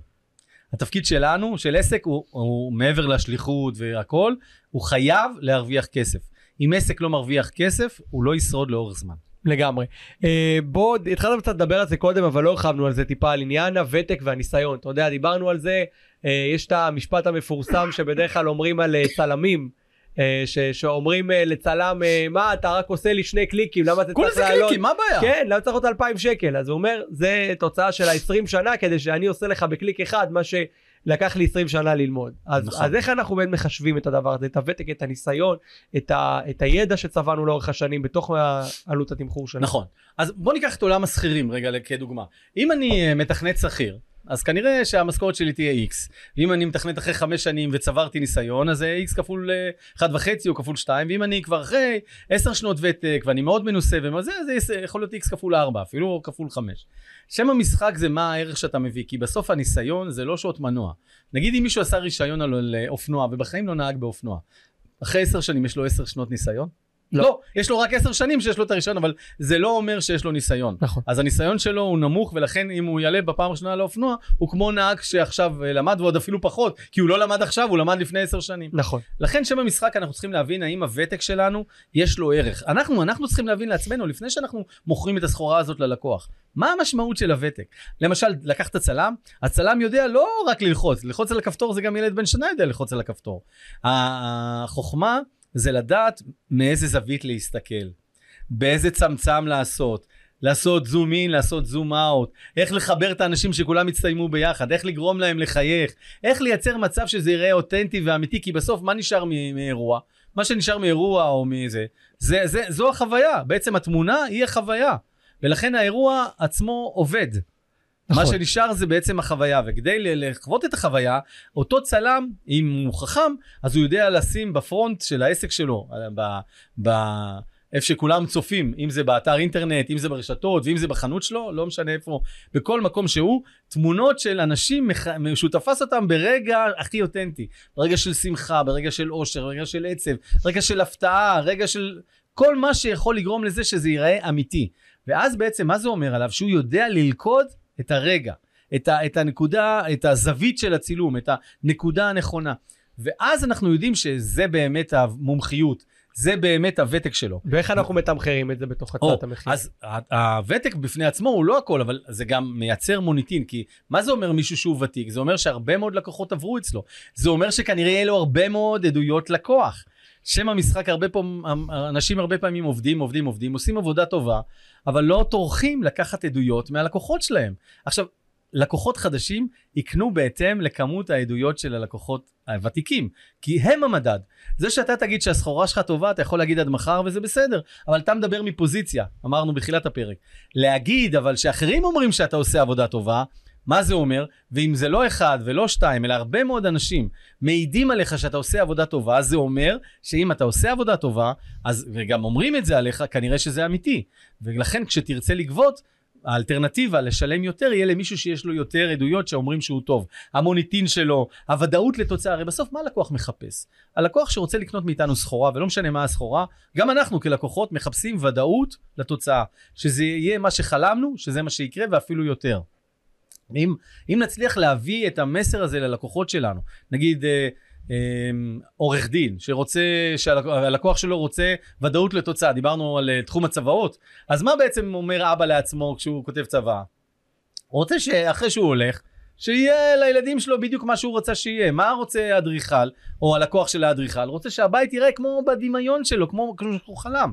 התפקיד שלנו, של עסק, הוא, הוא מעבר לשליחות והכל, הוא חייב להרוויח כסף. אם עסק לא מרוויח כסף, הוא לא ישרוד לאורך זמן. לגמרי. אה, בוא, התחלנו קצת לדבר על זה קודם, אבל לא הרחבנו על זה טיפה, על עניין הוותק והניסיון. אתה יודע, דיברנו על זה, אה, יש את המשפט המפורסם שבדרך כלל אומרים על אה, צלמים. אה, ש- שאומרים אה, לצלם, אה, מה אתה רק עושה לי שני קליקים, למה זה כולה צריך זה לעלות? קליקים, מה הבעיה? כן, למה צריך עוד 2,000 שקל? אז הוא אומר, זה תוצאה של ה-20 שנה כדי שאני עושה לך בקליק אחד מה שלקח לי 20 שנה ללמוד. אז, נכון. אז איך אנחנו באמת מחשבים את הדבר הזה, את הוותק, את הניסיון, את, ה, את הידע שצברנו לאורך השנים בתוך עלות התמחור שלנו? נכון. אז בוא ניקח את עולם השכירים רגע כדוגמה. אם אני מתכנת שכיר, אז כנראה שהמשכורת שלי תהיה X. ואם אני מתכנת אחרי חמש שנים וצברתי ניסיון, אז זה X כפול אה, אחד וחצי או כפול שתיים, ואם אני כבר אחרי עשר שנות ותק ואני מאוד מנוסה וזה, זה יכול להיות X כפול ארבע, אפילו או כפול חמש. שם המשחק זה מה הערך שאתה מביא, כי בסוף הניסיון זה לא שעות מנוע. נגיד אם מישהו עשה רישיון על על אופנוע ובחיים לא נהג באופנוע, אחרי עשר שנים יש לו עשר שנות ניסיון? לא. לא, יש לו רק עשר שנים שיש לו את הרישיון, אבל זה לא אומר שיש לו ניסיון. נכון. אז הניסיון שלו הוא נמוך, ולכן אם הוא יעלה בפעם הראשונה לאופנוע, הוא כמו נהג שעכשיו אה, למד, ועוד אפילו פחות, כי הוא לא למד עכשיו, הוא למד לפני עשר שנים. נכון. לכן שם המשחק אנחנו צריכים להבין האם הוותק שלנו יש לו ערך. אנחנו, אנחנו צריכים להבין לעצמנו לפני שאנחנו מוכרים את הסחורה הזאת ללקוח. מה המשמעות של הוותק? למשל, לקחת צלם, הצלם יודע לא רק ללחוץ, ללחוץ על הכפתור זה גם ילד בן שנה יודע ללחוץ על הכפתור. החוכמה זה לדעת מאיזה זווית להסתכל, באיזה צמצם לעשות, לעשות זום אין, לעשות זום אאוט, איך לחבר את האנשים שכולם יצטיימו ביחד, איך לגרום להם לחייך, איך לייצר מצב שזה ייראה אותנטי ואמיתי, כי בסוף מה נשאר מאירוע? מה שנשאר מאירוע או מזה, זה, זה, זו החוויה, בעצם התמונה היא החוויה, ולכן האירוע עצמו עובד. נכון. מה שנשאר זה בעצם החוויה, וכדי לחוות את החוויה, אותו צלם, אם הוא חכם, אז הוא יודע לשים בפרונט של העסק שלו, ב, ב, איפה שכולם צופים, אם זה באתר אינטרנט, אם זה ברשתות, ואם זה בחנות שלו, לא משנה איפה, בכל מקום שהוא, תמונות של אנשים מח- שהוא תפס אותם ברגע הכי אותנטי, ברגע של שמחה, ברגע של אושר, ברגע של עצב, רגע של הפתעה, רגע של כל מה שיכול לגרום לזה שזה ייראה אמיתי. ואז בעצם מה זה אומר עליו? שהוא יודע ללכוד את הרגע, את, ה, את הנקודה, את הזווית של הצילום, את הנקודה הנכונה. ואז אנחנו יודעים שזה באמת המומחיות, זה באמת הוותק שלו. ואיך אנחנו מתמחרים את זה בתוך הצעת המחיר? אז הוותק בפני עצמו הוא לא הכל, אבל זה גם מייצר מוניטין, כי מה זה אומר מישהו שהוא ותיק? זה אומר שהרבה מאוד לקוחות עברו אצלו. זה אומר שכנראה יהיה לו הרבה מאוד עדויות לקוח. שם המשחק, הרבה פעמים, אנשים הרבה פעמים עובדים, עובדים, עובדים, עושים עבודה טובה, אבל לא טורחים לקחת עדויות מהלקוחות שלהם. עכשיו, לקוחות חדשים יקנו בהתאם לכמות העדויות של הלקוחות הוותיקים, כי הם המדד. זה שאתה תגיד שהסחורה שלך טובה, אתה יכול להגיד עד מחר וזה בסדר, אבל אתה מדבר מפוזיציה, אמרנו בתחילת הפרק. להגיד אבל שאחרים אומרים שאתה עושה עבודה טובה, מה זה אומר? ואם זה לא אחד ולא שתיים, אלא הרבה מאוד אנשים מעידים עליך שאתה עושה עבודה טובה, זה אומר שאם אתה עושה עבודה טובה, אז, וגם אומרים את זה עליך, כנראה שזה אמיתי. ולכן כשתרצה לגבות, האלטרנטיבה לשלם יותר יהיה למישהו שיש לו יותר עדויות שאומרים שהוא טוב. המוניטין שלו, הוודאות לתוצאה, הרי בסוף מה הלקוח מחפש? הלקוח שרוצה לקנות מאיתנו סחורה, ולא משנה מה הסחורה, גם אנחנו כלקוחות מחפשים ודאות לתוצאה. שזה יהיה מה שחלמנו, שזה מה שיקרה ואפילו יותר. אם, אם נצליח להביא את המסר הזה ללקוחות שלנו, נגיד אה, אה, עורך דין שרוצה, שהלקוח שלו רוצה ודאות לתוצאה, דיברנו על אה, תחום הצוואות, אז מה בעצם אומר אבא לעצמו כשהוא כותב צוואה? הוא רוצה שאחרי שהוא הולך, שיהיה לילדים שלו בדיוק מה שהוא רצה שיהיה. מה רוצה האדריכל, או הלקוח של האדריכל? רוצה שהבית יראה כמו בדמיון שלו, כמו שהוא חלם.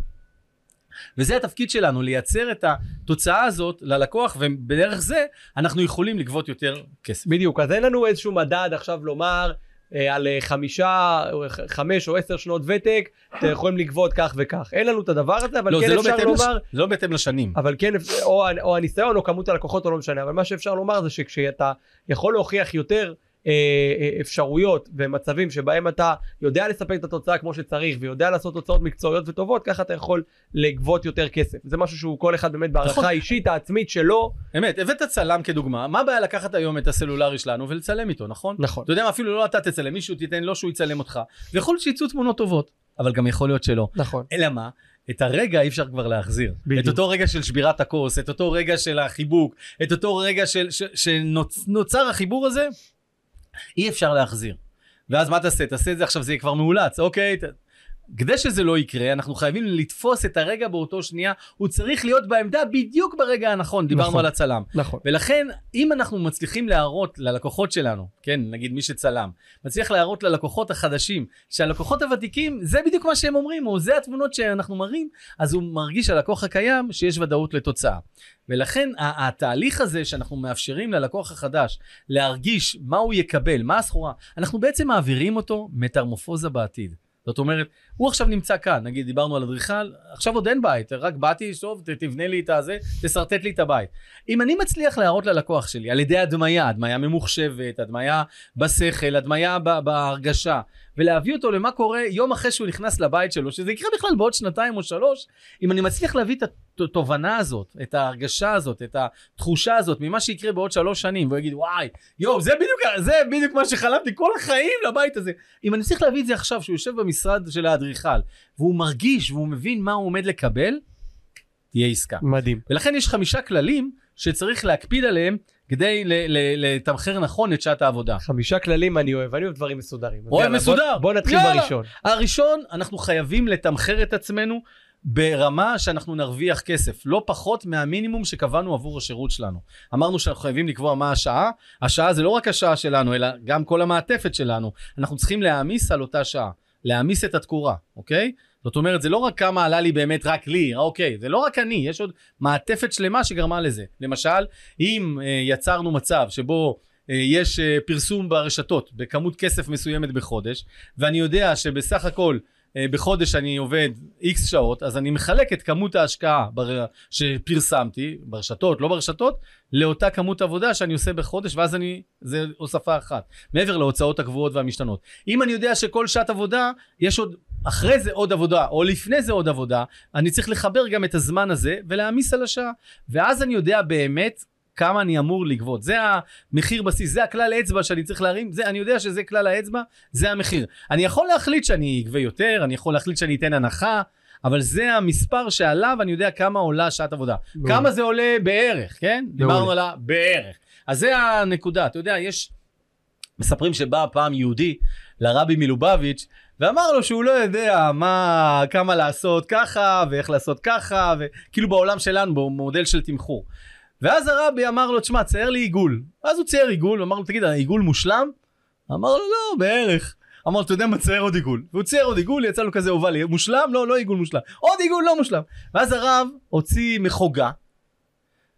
וזה התפקיד שלנו, לייצר את התוצאה הזאת ללקוח, ובדרך זה אנחנו יכולים לגבות יותר כסף. בדיוק, אז אין לנו איזשהו מדד עכשיו לומר אה, על אה, חמישה, ח- חמש או עשר שנות ותק, אתם יכולים לגבות כך וכך. אין לנו את הדבר הזה, אבל לא, כן לא אפשר לש... לומר, זה לא בהתאם לשנים. אבל כן, או, או הניסיון או כמות הלקוחות או לא משנה, אבל מה שאפשר לומר זה שכשאתה יכול להוכיח יותר אה, אה, אפשרויות ומצבים שבהם אתה יודע לספק את התוצאה כמו שצריך ויודע לעשות תוצאות מקצועיות וטובות, ככה אתה יכול לגבות יותר כסף. זה משהו שהוא כל אחד באמת בהערכה נכון. האישית העצמית שלו. אמת, הבאת צלם כדוגמה, מה הבעיה לקחת היום את הסלולרי שלנו ולצלם איתו, נכון? נכון. אתה יודע מה, אפילו לא אתה תצלם, מישהו תיתן לו שהוא יצלם אותך. ויכול שיצאו תמונות טובות, אבל גם יכול להיות שלא. נכון. אלא מה? את הרגע אי אפשר כבר להחזיר. בדיוק. את אותו רגע של שבירת הכוס, את אותו רגע של החיבוק, את אותו רגע של, ש, שנוצר החיבור הזה, אי אפשר להחזיר. ואז מה תעשה? תעשה את זה עכשיו, זה יהיה כבר מאולץ, אוקיי? ת... כדי שזה לא יקרה, אנחנו חייבים לתפוס את הרגע באותו שנייה, הוא צריך להיות בעמדה בדיוק ברגע הנכון, דיברנו נכון. על הצלם. נכון. ולכן, אם אנחנו מצליחים להראות ללקוחות שלנו, כן, נגיד מי שצלם, מצליח להראות ללקוחות החדשים, שהלקוחות הוותיקים, זה בדיוק מה שהם אומרים, או זה התמונות שאנחנו מראים, אז הוא מרגיש הלקוח הקיים שיש ודאות לתוצאה. ולכן התהליך הזה שאנחנו מאפשרים ללקוח החדש להרגיש מה הוא יקבל, מה הסחורה, אנחנו בעצם מעבירים אותו מטרמופוזה בעתיד. זאת אומרת, הוא עכשיו נמצא כאן, נגיד דיברנו על אדריכל, עכשיו עוד אין בית, רק באתי, טוב, ת- תבנה לי את הזה, תשרטט לי את הבית. אם אני מצליח להראות ללקוח שלי על ידי הדמיה, הדמיה ממוחשבת, הדמיה בשכל, הדמיה בהרגשה, ולהביא אותו למה קורה יום אחרי שהוא נכנס לבית שלו, שזה יקרה בכלל בעוד שנתיים או שלוש, אם אני מצליח להביא את התובנה הזאת, את ההרגשה הזאת, את התחושה הזאת ממה שיקרה בעוד שלוש שנים, והוא יגיד וואי, יואו, זה בדיוק, זה בדיוק מה שחלמתי כל החיים לבית הזה. אם אני צריך להביא את זה עכשיו, שהוא יושב במשרד של האדריכל, והוא מרגיש והוא מבין מה הוא עומד לקבל, תהיה עסקה. מדהים. ולכן יש חמישה כללים שצריך להקפיד עליהם כדי לתמחר נכון את שעת העבודה. חמישה כללים אני אוהב, אני אוהב דברים מסודרים. אוהב יאללה, מסודר. בוא, בוא נתחיל יאללה. בראשון. הראשון, אנחנו חייבים לתמחר את עצמנו ברמה שאנחנו נרוויח כסף, לא פחות מהמינימום שקבענו עבור השירות שלנו. אמרנו שאנחנו חייבים לקבוע מה השעה, השעה זה לא רק השעה שלנו, אלא גם כל המעטפת שלנו. אנחנו צריכים להעמיס על אותה שעה. להעמיס את התקורה, אוקיי? זאת אומרת, זה לא רק כמה עלה לי באמת רק לי, אוקיי, זה לא רק אני, יש עוד מעטפת שלמה שגרמה לזה. למשל, אם אה, יצרנו מצב שבו אה, יש אה, פרסום ברשתות בכמות כסף מסוימת בחודש, ואני יודע שבסך הכל אה, בחודש אני עובד איקס שעות, אז אני מחלק את כמות ההשקעה בר... שפרסמתי, ברשתות, לא ברשתות, לאותה כמות עבודה שאני עושה בחודש, ואז אני, זה הוספה אחת, מעבר להוצאות הקבועות והמשתנות. אם אני יודע שכל שעת עבודה, יש עוד, אחרי זה עוד עבודה, או לפני זה עוד עבודה, אני צריך לחבר גם את הזמן הזה ולהעמיס על השעה. ואז אני יודע באמת כמה אני אמור לגבות. זה המחיר בסיס, זה הכלל האצבע שאני צריך להרים, זה, אני יודע שזה כלל האצבע, זה המחיר. אני יכול להחליט שאני אגבה יותר, אני יכול להחליט שאני אתן הנחה, אבל זה המספר שעליו אני יודע כמה עולה שעת עבודה. מעולה. כמה זה עולה בערך, כן? דיברנו על הבערך. אז זה הנקודה, אתה יודע, יש... מספרים שבא פעם יהודי לרבי מלובביץ' ואמר לו שהוא לא יודע מה, כמה לעשות ככה ואיך לעשות ככה וכאילו בעולם שלנו במודל של תמחור. ואז הרבי אמר לו תשמע צייר לי עיגול. אז הוא צייר עיגול, אמר לו תגיד העיגול מושלם? אמר לו לא בערך. אמר לו אתה יודע מה צייר עוד עיגול. והוא צייר עוד עיגול יצא לו כזה אובלי מושלם? לא לא עיגול מושלם. עוד עיגול לא מושלם. ואז הרב הוציא מחוגה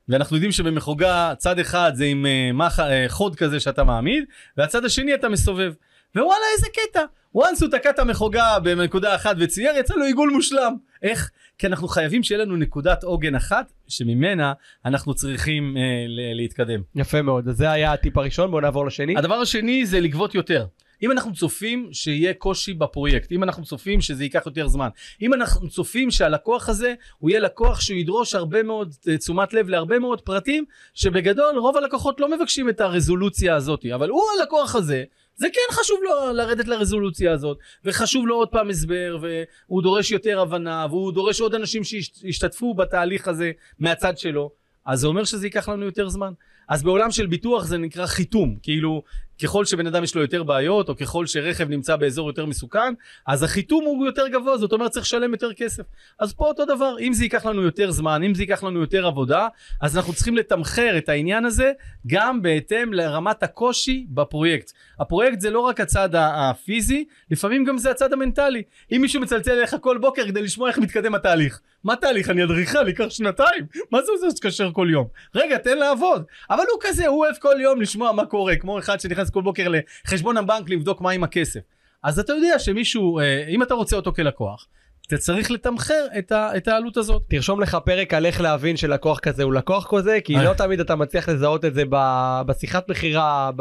ואנחנו יודעים שבמחוגה צד אחד זה עם uh, מח... uh, חוד כזה שאתה מעמיד והצד השני אתה מסובב ווואלה איזה קטע once הוא תקע את המחוגה בנקודה אחת וצייר יצא לו עיגול מושלם איך? כי אנחנו חייבים שיהיה לנו נקודת עוגן אחת שממנה אנחנו צריכים ל- להתקדם. יפה מאוד, אז זה היה הטיפ הראשון, בואו נעבור לשני. הדבר השני זה לגבות יותר. אם אנחנו צופים שיהיה קושי בפרויקט, אם אנחנו צופים שזה ייקח יותר זמן, אם אנחנו צופים שהלקוח הזה הוא יהיה לקוח שהוא ידרוש הרבה מאוד אה, תשומת לב להרבה מאוד פרטים, שבגדול רוב הלקוחות לא מבקשים את הרזולוציה הזאת, אבל הוא הלקוח הזה, זה כן חשוב לו לרדת לרזולוציה הזאת, וחשוב לו עוד פעם הסבר, והוא דורש יותר הבנה, והוא דורש עוד אנשים שישתתפו בתהליך הזה מהצד שלו, אז זה אומר שזה ייקח לנו יותר זמן. אז בעולם של ביטוח זה נקרא חיתום, כאילו ככל שבן אדם יש לו יותר בעיות, או ככל שרכב נמצא באזור יותר מסוכן, אז החיתום הוא יותר גבוה, זאת אומרת צריך לשלם יותר כסף. אז פה אותו דבר, אם זה ייקח לנו יותר זמן, אם זה ייקח לנו יותר עבודה, אז אנחנו צריכים לתמחר את העניין הזה גם בהתאם לרמת הקושי בפרויקט. הפרויקט זה לא רק הצד הפיזי, לפעמים גם זה הצד המנטלי. אם מישהו מצלצל אליך כל בוקר כדי לשמוע איך מתקדם התהליך, מה תהליך? אני אדריכל, ייקח שנתיים, מה זה עוזר שתקשר כל יום? רגע, תן לעבוד. אבל הוא כזה, הוא אוהב כל יום לשמוע מה קורה, כמו אחד שנכנס כל בוקר לחשבון הבנק לבדוק מה עם הכסף. אז אתה יודע שמישהו, אה, אם אתה רוצה אותו כלקוח, אתה צריך לתמחר את, ה, את העלות הזאת. תרשום לך פרק על איך להבין שלקוח כזה הוא לקוח כזה, כי אה. לא תמיד אתה מצליח לזהות את זה ב- בשיחת מכירה,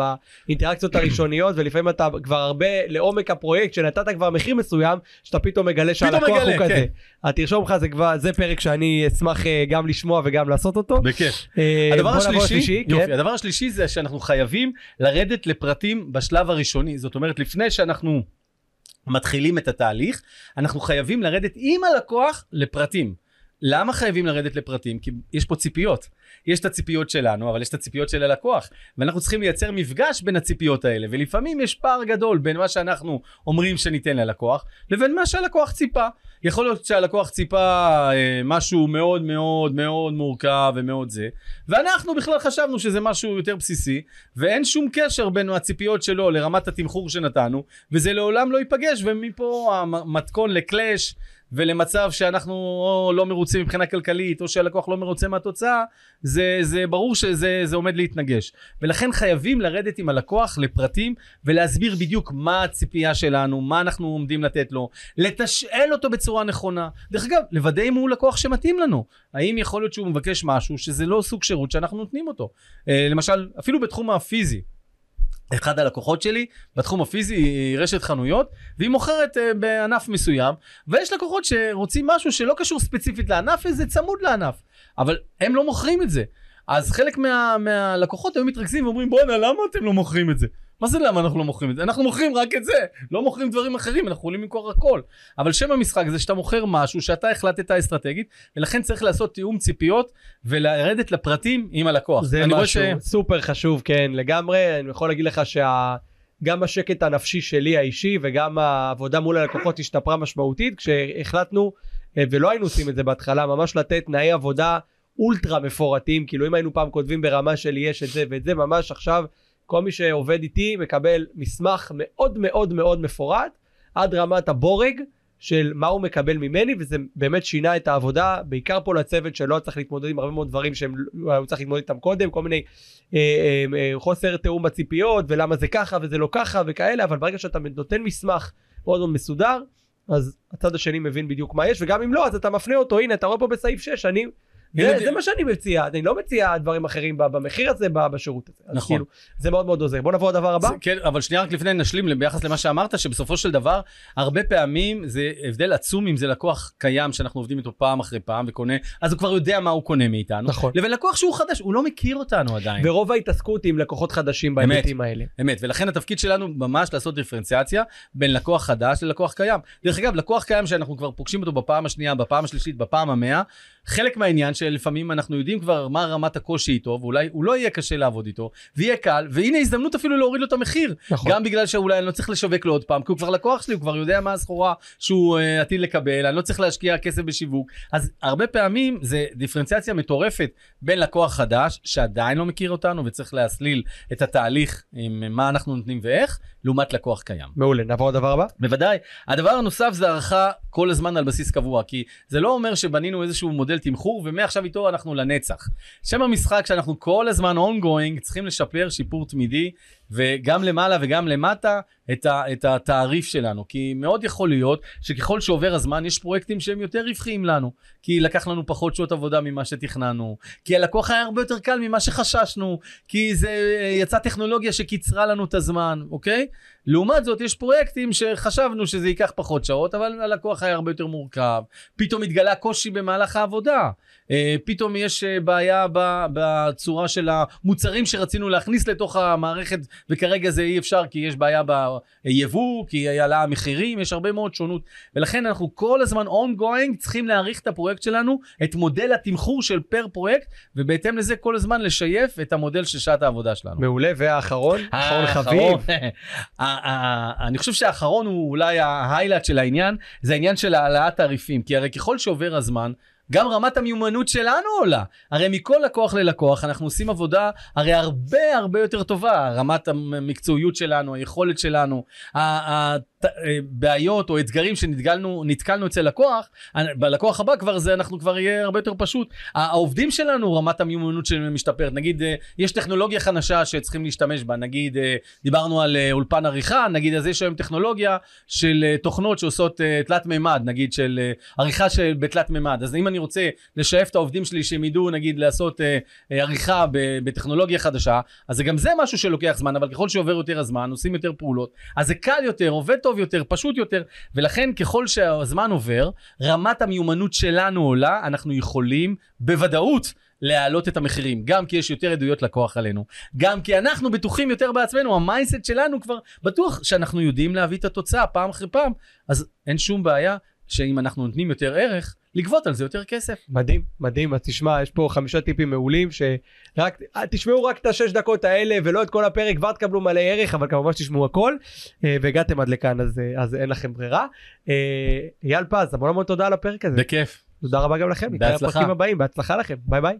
באינטראקציות הראשוניות, ולפעמים אתה כבר הרבה לעומק הפרויקט, שנתת כבר מחיר מסוים, שאתה פתאום מגלה שהלקוח מגלה, הוא כזה. כן. תרשום לך, זה כבר, זה פרק שאני אשמח אה, גם לשמוע וגם לעשות אותו. בכיף. אה, הדבר השלישי, לשלישי, יופי, כן. הדבר השלישי זה שאנחנו חייבים לרדת לפרטים בשלב הראשוני. זאת אומרת, לפני שאנחנו מתחילים את התהליך, אנחנו חייבים לרדת עם הלקוח לפרטים. למה חייבים לרדת לפרטים? כי יש פה ציפיות. יש את הציפיות שלנו, אבל יש את הציפיות של הלקוח. ואנחנו צריכים לייצר מפגש בין הציפיות האלה. ולפעמים יש פער גדול בין מה שאנחנו אומרים שניתן ללקוח, לבין מה שהלקוח ציפה. יכול להיות שהלקוח ציפה אה, משהו מאוד מאוד מאוד מורכב ומאוד זה, ואנחנו בכלל חשבנו שזה משהו יותר בסיסי, ואין שום קשר בין הציפיות שלו לרמת התמחור שנתנו, וזה לעולם לא ייפגש, ומפה המתכון לקלאש. ולמצב שאנחנו או לא מרוצים מבחינה כלכלית או שהלקוח לא מרוצה מהתוצאה זה, זה ברור שזה זה עומד להתנגש. ולכן חייבים לרדת עם הלקוח לפרטים ולהסביר בדיוק מה הציפייה שלנו מה אנחנו עומדים לתת לו לתשאל אותו בצורה נכונה. דרך אגב לוודא אם הוא לקוח שמתאים לנו. האם יכול להיות שהוא מבקש משהו שזה לא סוג שירות שאנחנו נותנים אותו? אה, למשל אפילו בתחום הפיזי אחד הלקוחות שלי בתחום הפיזי היא רשת חנויות והיא מוכרת uh, בענף מסוים ויש לקוחות שרוצים משהו שלא קשור ספציפית לענף וזה צמוד לענף. אבל הם לא מוכרים את זה. אז חלק מה, מהלקוחות היו מתרכזים ואומרים בואנה למה אתם לא מוכרים את זה מה זה למה אנחנו לא מוכרים את זה? אנחנו מוכרים רק את זה. לא מוכרים דברים אחרים אנחנו יכולים למכור הכל. אבל שם המשחק זה שאתה מוכר משהו שאתה החלטת אסטרטגית ולכן צריך לעשות תיאום ציפיות ולרדת לפרטים עם הלקוח. זה משהו סופר חשוב, כן, לגמרי. אני יכול להגיד לך שה... גם השקט הנפשי שלי האישי וגם העבודה מול הלקוחות השתפרה משמעותית כשהחלטנו אה, ולא היינו עושים את זה בהתחלה ממש לתת תנאי עבודה אולטרה מפורטים. כאילו אם היינו פעם כותבים ברמה של יש את זה ואת זה ממש עכשיו כל מי שעובד איתי מקבל מסמך מאוד מאוד מאוד מפורט עד רמת הבורג של מה הוא מקבל ממני, וזה באמת שינה את העבודה, בעיקר פה לצוות שלא צריך להתמודד עם הרבה מאוד דברים שהם הוא צריך להתמודד איתם קודם, כל מיני אה, אה, אה, חוסר תיאום בציפיות, ולמה זה ככה וזה לא ככה וכאלה, אבל ברגע שאתה נותן מסמך מאוד מאוד מסודר, אז הצד השני מבין בדיוק מה יש, וגם אם לא, אז אתה מפנה אותו, הנה, אתה רואה פה בסעיף 6, אני... זה, זה מה שאני מציע, אני לא מציע דברים אחרים במחיר הזה, בשירות הזה. נכון. כאילו, זה מאוד מאוד עוזר. בוא נעבור לדבר הבא. זה, כן, אבל שנייה רק לפני נשלים ביחס למה שאמרת, שבסופו של דבר, הרבה פעמים זה הבדל עצום אם זה לקוח קיים שאנחנו עובדים איתו פעם אחרי פעם וקונה, אז הוא כבר יודע מה הוא קונה מאיתנו. נכון. לבין לקוח שהוא חדש, הוא לא מכיר אותנו עדיין. ורוב ההתעסקות עם לקוחות חדשים. בהיבטים האלה. אמת, ולכן התפקיד שלנו ממש לעשות דיפרנציאציה בין לקוח חדש ללקוח קיים. דרך אגב, לקוח קיים שאנחנו כבר פוגשים אותו בפעם השנייה, בפעם השלישית, בפעם המאה, חלק מהעניין שלפעמים אנחנו יודעים כבר מה רמת הקושי איתו, ואולי הוא לא יהיה קשה לעבוד איתו, ויהיה קל, והנה הזדמנות אפילו להוריד לו את המחיר. נכון. גם בגלל שאולי אני לא צריך לשווק לו עוד פעם, כי הוא כבר לקוח שלי, הוא כבר יודע מה הסחורה שהוא uh, עתיד לקבל, אני לא צריך להשקיע כסף בשיווק. אז הרבה פעמים זה דיפרנציאציה מטורפת בין לקוח חדש, שעדיין לא מכיר אותנו וצריך להסליל את התהליך עם מה אנחנו נותנים ואיך, לעומת לקוח קיים. מעולה, נעבור לדבר הבא. בוודאי. הדבר הנוסף זה הערכה כל הזמן על בסיס קבוע, כי זה לא אומר שבנינו איזשהו מודל תמחור ומעכשיו איתו אנחנו לנצח. שם המשחק שאנחנו כל הזמן ongoing צריכים לשפר שיפור תמידי, וגם למעלה וגם למטה את, ה, את התעריף שלנו, כי מאוד יכול להיות שככל שעובר הזמן יש פרויקטים שהם יותר רווחיים לנו, כי לקח לנו פחות שעות עבודה ממה שתכננו, כי הלקוח היה הרבה יותר קל ממה שחששנו, כי זה יצא טכנולוגיה שקיצרה לנו את הזמן, אוקיי? לעומת זאת יש פרויקטים שחשבנו שזה ייקח פחות שעות, אבל הלקוח היה הרבה יותר מורכב, פתאום התגלה קושי במהלך העבודה, אה, פתאום יש אה, בעיה בצורה של המוצרים שרצינו להכניס לתוך המערכת, וכרגע זה אי אפשר כי יש בעיה ביבוא, כי עלה המחירים, יש הרבה מאוד שונות, ולכן אנחנו כל הזמן ongoing צריכים להעריך את הפרויקט שלנו, את מודל התמחור של פר פרויקט, ובהתאם לזה כל הזמן לשייף את המודל של שעת העבודה שלנו. מעולה, והאחרון, אחרון חביב. אני חושב שהאחרון הוא אולי ההיילייט של העניין, זה העניין של העלאת תעריפים, כי הרי ככל שעובר הזמן, גם רמת המיומנות שלנו עולה. הרי מכל לקוח ללקוח אנחנו עושים עבודה הרי הרבה הרבה יותר טובה. רמת המקצועיות שלנו, היכולת שלנו, הבעיות או אתגרים שנתקלנו נתקלנו אצל לקוח, בלקוח הבא כבר זה אנחנו כבר יהיה הרבה יותר פשוט. העובדים שלנו רמת המיומנות שלהם משתפרת. נגיד אה, יש טכנולוגיה חדשה שצריכים להשתמש בה, נגיד אה, דיברנו על אה, אולפן עריכה, נגיד אז יש היום טכנולוגיה של תוכנות שעושות תלת מימד, נגיד של עריכה של בתלת מימד. אז אם אני רוצה לשאף את העובדים שלי שהם ידעו נגיד לעשות עריכה בטכנולוגיה חדשה, אז גם זה משהו שלוקח זמן, אבל ככל שעובר יותר הזמן, עושים יותר פעולות, אז זה קל יותר, עובד טוב יותר, פשוט יותר, ולכן ככל שהזמן עובר, רמת המיומנות שלנו עולה, אנחנו יכולים בוודאות להעלות את המחירים, גם כי יש יותר עדויות לקוח עלינו, גם כי אנחנו בטוחים יותר בעצמנו, ה mindset שלנו כבר בטוח שאנחנו יודעים להביא את התוצאה פעם אחרי פעם, אז אין שום בעיה שאם אנחנו נותנים יותר ערך, לגבות על זה יותר כסף. מדהים, מדהים. אז תשמע, יש פה חמישה טיפים מעולים, שרק, תשמעו רק את השש דקות האלה ולא את כל הפרק, כבר תקבלו מלא ערך, אבל כמובן שתשמעו הכל, אה, והגעתם עד לכאן, אז, אה, אז אין לכם ברירה. אה, אייל פז, המון המון תודה על הפרק הזה. בכיף. תודה רבה גם לכם. נתראה בהצלחה. בפרקים הבאים, בהצלחה לכם. ביי ביי.